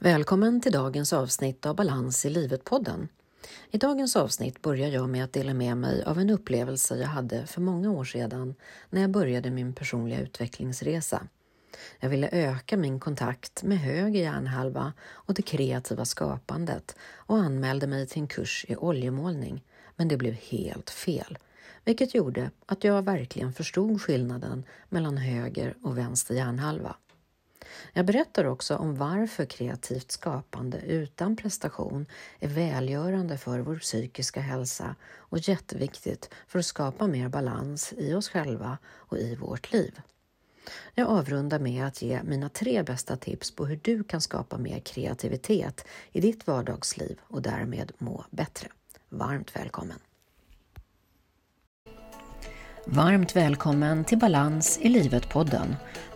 Välkommen till dagens avsnitt av Balans i livet-podden. I dagens avsnitt börjar jag med att dela med mig av en upplevelse jag hade för många år sedan när jag började min personliga utvecklingsresa. Jag ville öka min kontakt med höger hjärnhalva och det kreativa skapandet och anmälde mig till en kurs i oljemålning, men det blev helt fel, vilket gjorde att jag verkligen förstod skillnaden mellan höger och vänster hjärnhalva. Jag berättar också om varför kreativt skapande utan prestation är välgörande för vår psykiska hälsa och jätteviktigt för att skapa mer balans i oss själva och i vårt liv. Jag avrundar med att ge mina tre bästa tips på hur du kan skapa mer kreativitet i ditt vardagsliv och därmed må bättre. Varmt välkommen! Varmt välkommen till Balans i livet-podden.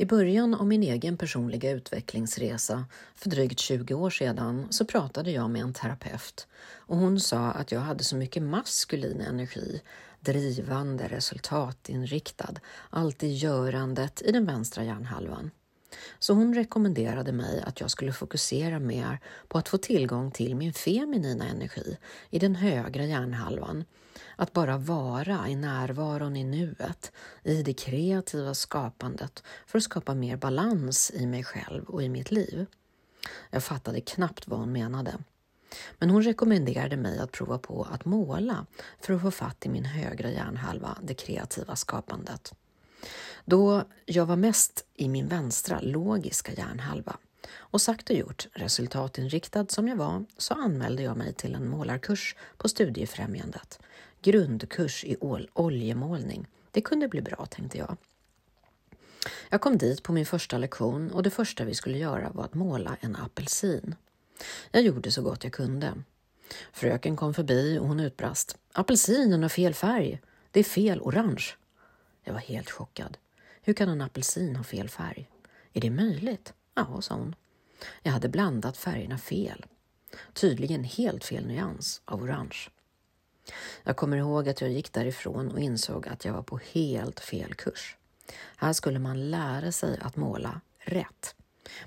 I början av min egen personliga utvecklingsresa för drygt 20 år sedan så pratade jag med en terapeut och hon sa att jag hade så mycket maskulin energi, drivande, resultatinriktad, alltid görandet i den vänstra hjärnhalvan. Så hon rekommenderade mig att jag skulle fokusera mer på att få tillgång till min feminina energi i den högra hjärnhalvan. Att bara vara i närvaron i nuet, i det kreativa skapandet för att skapa mer balans i mig själv och i mitt liv. Jag fattade knappt vad hon menade. Men hon rekommenderade mig att prova på att måla för att få fatt i min högra hjärnhalva, det kreativa skapandet. Då jag var mest i min vänstra logiska hjärnhalva och sagt och gjort, resultatinriktad som jag var, så anmälde jag mig till en målarkurs på Studiefrämjandet. Grundkurs i oljemålning. Det kunde bli bra, tänkte jag. Jag kom dit på min första lektion och det första vi skulle göra var att måla en apelsin. Jag gjorde så gott jag kunde. Fröken kom förbi och hon utbrast. Apelsinen har fel färg. Det är fel orange. Jag var helt chockad. Hur kan en apelsin ha fel färg? Är det möjligt? Ja, sa hon. Jag hade blandat färgerna fel. Tydligen helt fel nyans av orange. Jag kommer ihåg att jag gick därifrån och insåg att jag var på helt fel kurs. Här skulle man lära sig att måla rätt.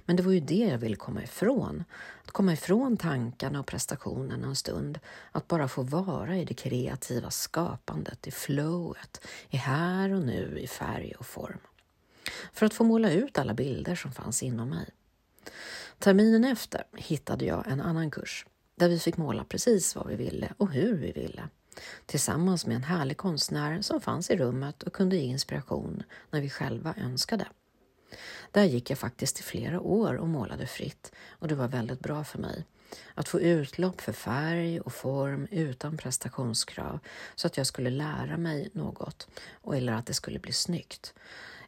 Men det var ju det jag ville komma ifrån. Att komma ifrån tankarna och prestationen en stund. Att bara få vara i det kreativa skapandet, i flowet, i här och nu, i färg och form. För att få måla ut alla bilder som fanns inom mig. Terminen efter hittade jag en annan kurs där vi fick måla precis vad vi ville och hur vi ville. Tillsammans med en härlig konstnär som fanns i rummet och kunde ge inspiration när vi själva önskade. Där gick jag faktiskt i flera år och målade fritt och det var väldigt bra för mig. Att få utlopp för färg och form utan prestationskrav så att jag skulle lära mig något eller att det skulle bli snyggt.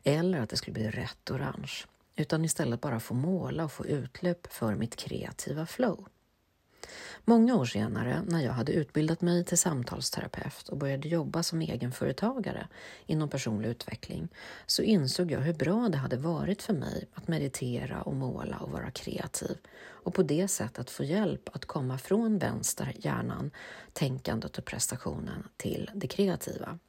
Eller att det skulle bli rätt orange. Utan istället bara få måla och få utlopp för mitt kreativa flow. Många år senare, när jag hade utbildat mig till samtalsterapeut och började jobba som egenföretagare inom personlig utveckling, så insåg jag hur bra det hade varit för mig att meditera och måla och vara kreativ och på det sättet få hjälp att komma från vänster hjärnan, tänkandet och prestationen till det kreativa.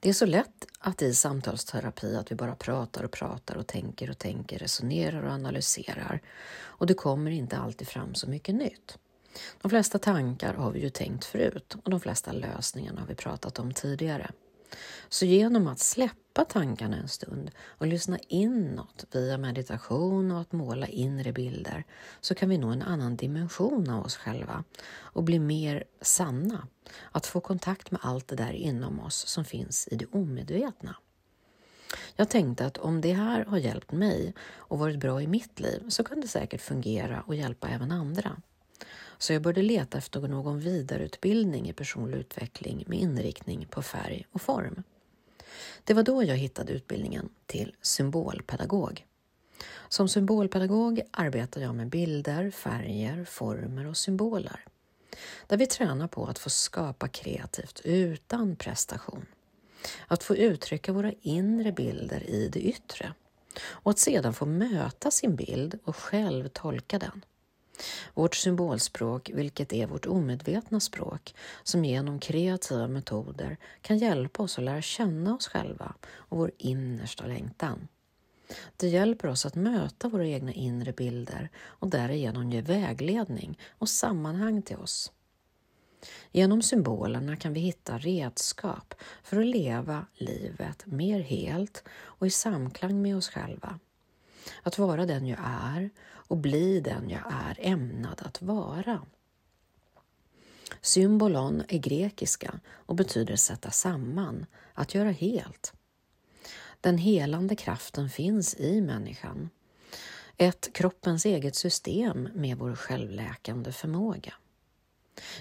Det är så lätt att i samtalsterapi att vi bara pratar och pratar och tänker och tänker, resonerar och analyserar och det kommer inte alltid fram så mycket nytt. De flesta tankar har vi ju tänkt förut och de flesta lösningarna har vi pratat om tidigare. Så genom att släppa tankarna en stund och lyssna inåt via meditation och att måla inre bilder så kan vi nå en annan dimension av oss själva och bli mer sanna. Att få kontakt med allt det där inom oss som finns i det omedvetna. Jag tänkte att om det här har hjälpt mig och varit bra i mitt liv så kan det säkert fungera och hjälpa även andra. Så jag började leta efter någon vidareutbildning i personlig utveckling med inriktning på färg och form. Det var då jag hittade utbildningen till symbolpedagog. Som symbolpedagog arbetar jag med bilder, färger, former och symboler. Där vi tränar på att få skapa kreativt utan prestation. Att få uttrycka våra inre bilder i det yttre och att sedan få möta sin bild och själv tolka den. Vårt symbolspråk, vilket är vårt omedvetna språk, som genom kreativa metoder kan hjälpa oss att lära känna oss själva och vår innersta längtan. Det hjälper oss att möta våra egna inre bilder och därigenom ge vägledning och sammanhang till oss. Genom symbolerna kan vi hitta redskap för att leva livet mer helt och i samklang med oss själva. Att vara den jag är och bli den jag är ämnad att vara. Symbolon är grekiska och betyder sätta samman, att göra helt. Den helande kraften finns i människan. Ett kroppens eget system med vår självläkande förmåga.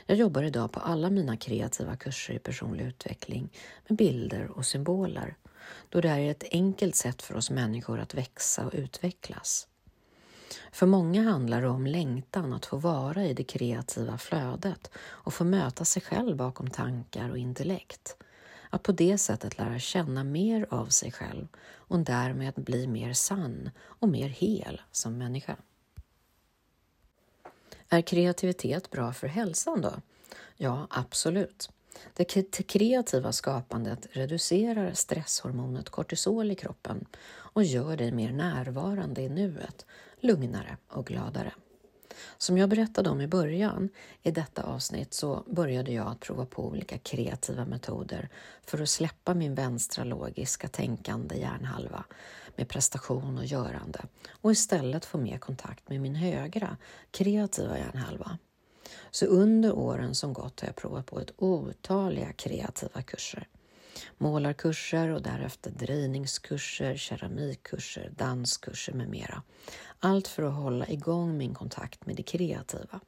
Jag jobbar idag på alla mina kreativa kurser i personlig utveckling med bilder och symboler, då det är ett enkelt sätt för oss människor att växa och utvecklas. För många handlar det om längtan att få vara i det kreativa flödet och få möta sig själv bakom tankar och intellekt. Att på det sättet lära känna mer av sig själv och därmed bli mer sann och mer hel som människa. Är kreativitet bra för hälsan då? Ja, absolut. Det kreativa skapandet reducerar stresshormonet kortisol i kroppen och gör dig mer närvarande i nuet, lugnare och gladare. Som jag berättade om i början i detta avsnitt så började jag att prova på olika kreativa metoder för att släppa min vänstra logiska tänkande hjärnhalva med prestation och görande och istället få mer kontakt med min högra kreativa hjärnhalva. Så under åren som gått har jag provat på ett otaliga kreativa kurser. Målarkurser och därefter drejningskurser, keramikkurser, danskurser med mera. Allt för att hålla igång min kontakt med det kreativa.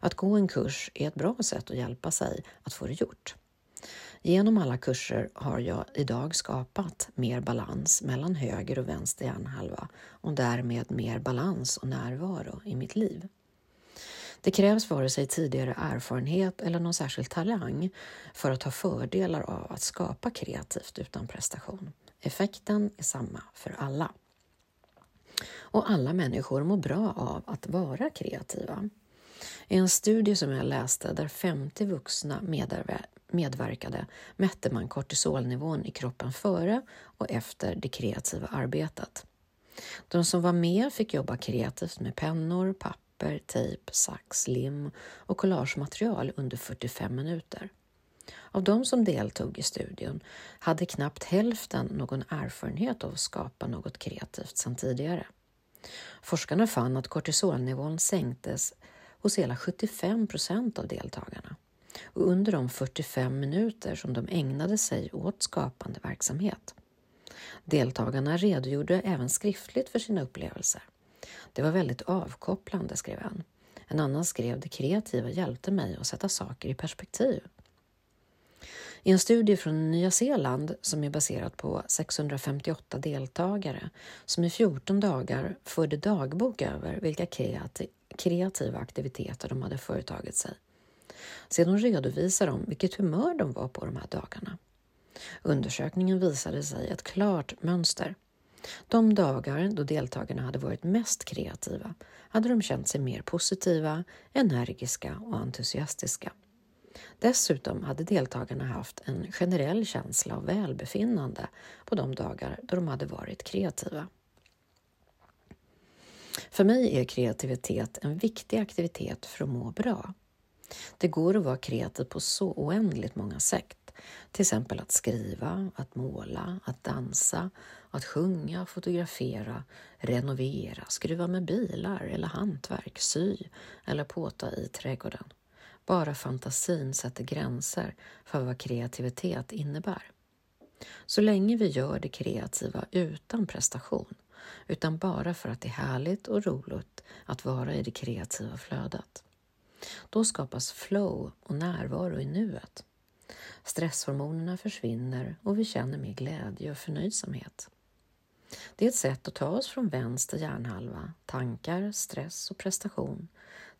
Att gå en kurs är ett bra sätt att hjälpa sig att få det gjort. Genom alla kurser har jag idag skapat mer balans mellan höger och vänster hjärnhalva och därmed mer balans och närvaro i mitt liv. Det krävs vare sig tidigare erfarenhet eller någon särskild talang för att ha fördelar av att skapa kreativt utan prestation. Effekten är samma för alla. Och alla människor mår bra av att vara kreativa. I en studie som jag läste där 50 vuxna medverkade mätte man kortisolnivån i kroppen före och efter det kreativa arbetet. De som var med fick jobba kreativt med pennor, papper, tejp, sax, lim och collagematerial under 45 minuter. Av de som deltog i studion hade knappt hälften någon erfarenhet av att skapa något kreativt sedan tidigare. Forskarna fann att kortisolnivån sänktes hos hela 75 procent av deltagarna och under de 45 minuter som de ägnade sig åt skapande verksamhet. Deltagarna redogjorde även skriftligt för sina upplevelser. Det var väldigt avkopplande, skrev en. En annan skrev det kreativa hjälpte mig att sätta saker i perspektiv. I en studie från Nya Zeeland som är baserad på 658 deltagare som i 14 dagar förde dagbok över vilka kreativa aktiviteter de hade företagit sig. Sedan redovisar de vilket humör de var på de här dagarna. Undersökningen visade sig ett klart mönster. De dagar då deltagarna hade varit mest kreativa hade de känt sig mer positiva, energiska och entusiastiska. Dessutom hade deltagarna haft en generell känsla av välbefinnande på de dagar då de hade varit kreativa. För mig är kreativitet en viktig aktivitet för att må bra. Det går att vara kreativ på så oändligt många sätt. Till exempel att skriva, att måla, att dansa, att sjunga, fotografera, renovera, skruva med bilar eller hantverk, sy eller påta i trädgården. Bara fantasin sätter gränser för vad kreativitet innebär. Så länge vi gör det kreativa utan prestation, utan bara för att det är härligt och roligt att vara i det kreativa flödet. Då skapas flow och närvaro i nuet. Stresshormonerna försvinner och vi känner mer glädje och förnöjsamhet. Det är ett sätt att ta oss från vänster hjärnhalva, tankar, stress och prestation,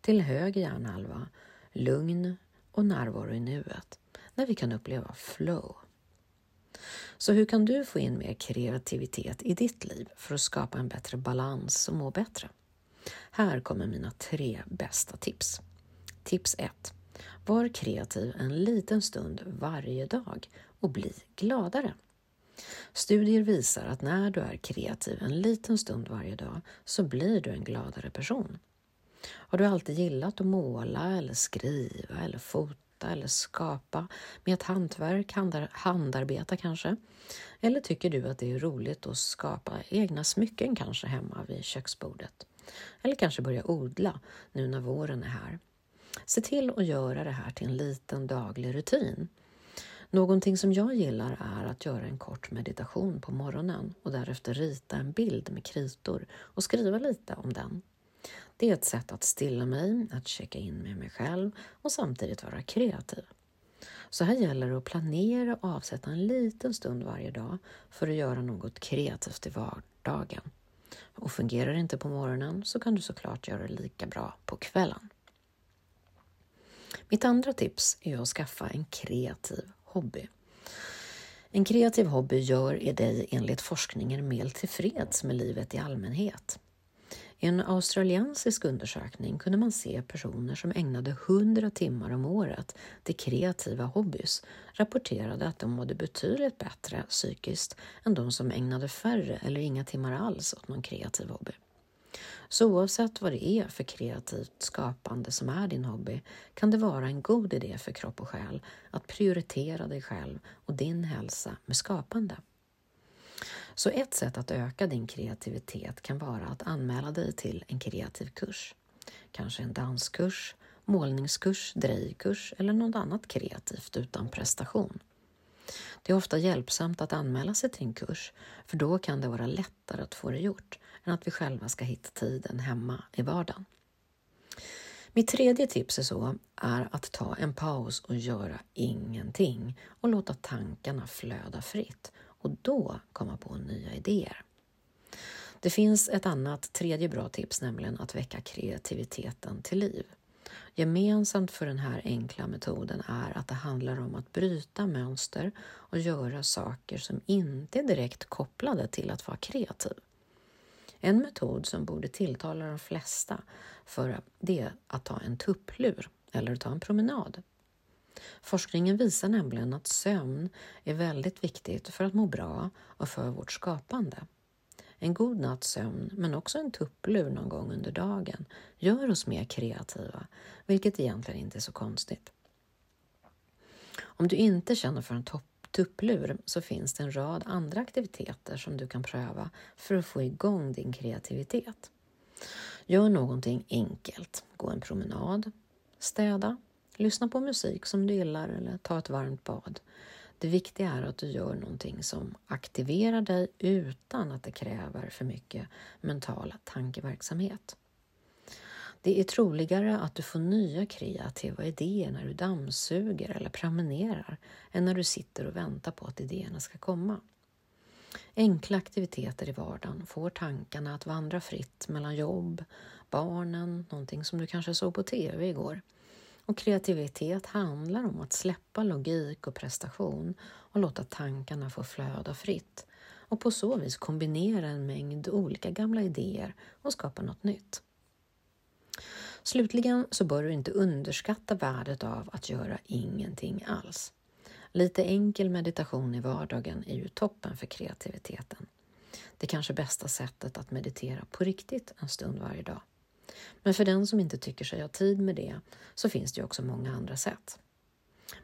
till höger hjärnhalva, lugn och närvaro i nuet, när vi kan uppleva flow. Så hur kan du få in mer kreativitet i ditt liv för att skapa en bättre balans och må bättre? Här kommer mina tre bästa tips. Tips 1. Var kreativ en liten stund varje dag och bli gladare. Studier visar att när du är kreativ en liten stund varje dag så blir du en gladare person. Har du alltid gillat att måla eller skriva eller fota eller skapa med ett hantverk, handarbeta kanske? Eller tycker du att det är roligt att skapa egna smycken kanske hemma vid köksbordet? Eller kanske börja odla nu när våren är här? Se till att göra det här till en liten daglig rutin. Någonting som jag gillar är att göra en kort meditation på morgonen och därefter rita en bild med kritor och skriva lite om den. Det är ett sätt att stilla mig, att checka in med mig själv och samtidigt vara kreativ. Så här gäller det att planera och avsätta en liten stund varje dag för att göra något kreativt i vardagen. Och fungerar det inte på morgonen så kan du såklart göra det lika bra på kvällen. Mitt andra tips är att skaffa en kreativ hobby. En kreativ hobby gör dig enligt forskningen mer tillfreds med livet i allmänhet. I en australiensisk undersökning kunde man se personer som ägnade 100 timmar om året till kreativa hobbys rapporterade att de mådde betydligt bättre psykiskt än de som ägnade färre eller inga timmar alls åt någon kreativ hobby. Så oavsett vad det är för kreativt skapande som är din hobby kan det vara en god idé för kropp och själ att prioritera dig själv och din hälsa med skapande. Så ett sätt att öka din kreativitet kan vara att anmäla dig till en kreativ kurs. Kanske en danskurs, målningskurs, drejkurs eller något annat kreativt utan prestation. Det är ofta hjälpsamt att anmäla sig till en kurs, för då kan det vara lättare att få det gjort än att vi själva ska hitta tiden hemma i vardagen. Mitt tredje tips är, så, är att ta en paus och göra ingenting och låta tankarna flöda fritt och då komma på nya idéer. Det finns ett annat tredje bra tips, nämligen att väcka kreativiteten till liv. Gemensamt för den här enkla metoden är att det handlar om att bryta mönster och göra saker som inte är direkt kopplade till att vara kreativ. En metod som borde tilltala de flesta för det är att ta en tupplur eller ta en promenad. Forskningen visar nämligen att sömn är väldigt viktigt för att må bra och för vårt skapande. En god natts sömn, men också en tupplur någon gång under dagen, gör oss mer kreativa, vilket egentligen inte är så konstigt. Om du inte känner för en tupplur så finns det en rad andra aktiviteter som du kan pröva för att få igång din kreativitet. Gör någonting enkelt. Gå en promenad, städa, lyssna på musik som du gillar eller ta ett varmt bad. Det viktiga är att du gör någonting som aktiverar dig utan att det kräver för mycket mental tankeverksamhet. Det är troligare att du får nya kreativa idéer när du dammsuger eller promenerar än när du sitter och väntar på att idéerna ska komma. Enkla aktiviteter i vardagen får tankarna att vandra fritt mellan jobb, barnen, någonting som du kanske såg på TV igår och kreativitet handlar om att släppa logik och prestation och låta tankarna få flöda fritt och på så vis kombinera en mängd olika gamla idéer och skapa något nytt. Slutligen så bör du inte underskatta värdet av att göra ingenting alls. Lite enkel meditation i vardagen är ju toppen för kreativiteten. Det kanske bästa sättet att meditera på riktigt en stund varje dag. Men för den som inte tycker sig ha tid med det så finns det ju också många andra sätt.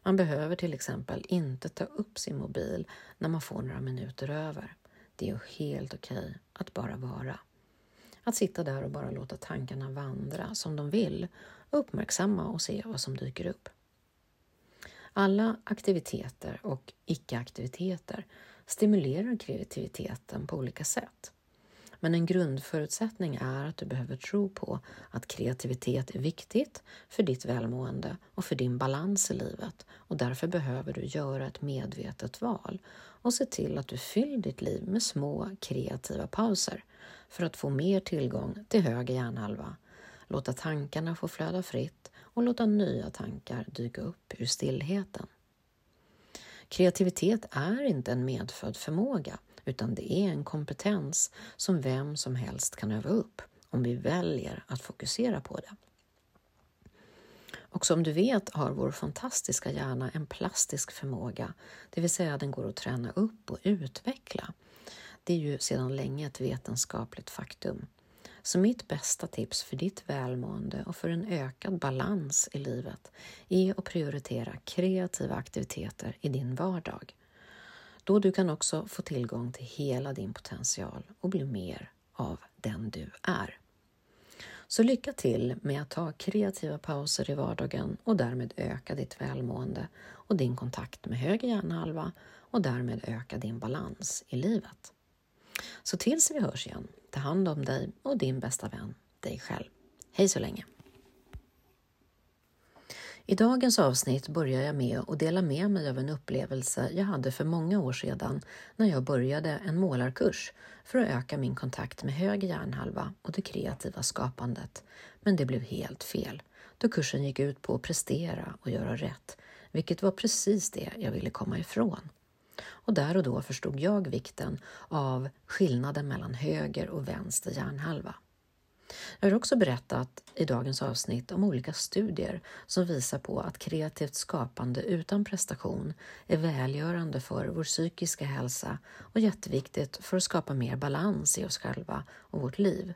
Man behöver till exempel inte ta upp sin mobil när man får några minuter över. Det är helt okej okay att bara vara. Att sitta där och bara låta tankarna vandra som de vill och uppmärksamma och se vad som dyker upp. Alla aktiviteter och icke-aktiviteter stimulerar kreativiteten på olika sätt. Men en grundförutsättning är att du behöver tro på att kreativitet är viktigt för ditt välmående och för din balans i livet och därför behöver du göra ett medvetet val och se till att du fyller ditt liv med små kreativa pauser för att få mer tillgång till höger hjärnhalva, låta tankarna få flöda fritt och låta nya tankar dyka upp ur stillheten. Kreativitet är inte en medfödd förmåga utan det är en kompetens som vem som helst kan öva upp om vi väljer att fokusera på det. Och som du vet har vår fantastiska hjärna en plastisk förmåga, det vill säga den går att träna upp och utveckla. Det är ju sedan länge ett vetenskapligt faktum. Så mitt bästa tips för ditt välmående och för en ökad balans i livet är att prioritera kreativa aktiviteter i din vardag. Då du kan också få tillgång till hela din potential och bli mer av den du är. Så lycka till med att ta kreativa pauser i vardagen och därmed öka ditt välmående och din kontakt med höger hjärnhalva och därmed öka din balans i livet. Så tills vi hörs igen, ta hand om dig och din bästa vän, dig själv. Hej så länge! I dagens avsnitt börjar jag med att dela med mig av en upplevelse jag hade för många år sedan när jag började en målarkurs för att öka min kontakt med höger hjärnhalva och det kreativa skapandet. Men det blev helt fel, då kursen gick ut på att prestera och göra rätt, vilket var precis det jag ville komma ifrån. Och där och då förstod jag vikten av skillnaden mellan höger och vänster hjärnhalva. Jag har också berättat i dagens avsnitt om olika studier som visar på att kreativt skapande utan prestation är välgörande för vår psykiska hälsa och jätteviktigt för att skapa mer balans i oss själva och vårt liv.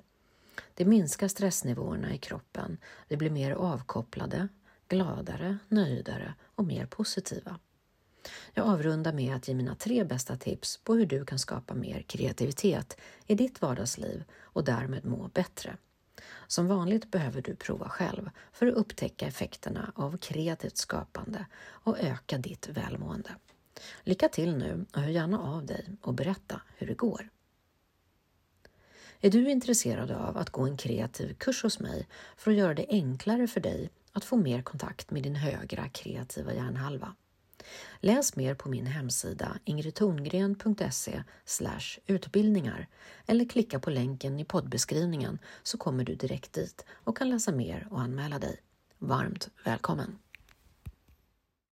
Det minskar stressnivåerna i kroppen, vi blir mer avkopplade, gladare, nöjdare och mer positiva. Jag avrundar med att ge mina tre bästa tips på hur du kan skapa mer kreativitet i ditt vardagsliv och därmed må bättre. Som vanligt behöver du prova själv för att upptäcka effekterna av kreativt skapande och öka ditt välmående. Lycka till nu och hör gärna av dig och berätta hur det går. Är du intresserad av att gå en kreativ kurs hos mig för att göra det enklare för dig att få mer kontakt med din högra kreativa hjärnhalva? Läs mer på min hemsida ingridtorngren.se utbildningar eller klicka på länken i poddbeskrivningen så kommer du direkt dit och kan läsa mer och anmäla dig. Varmt välkommen!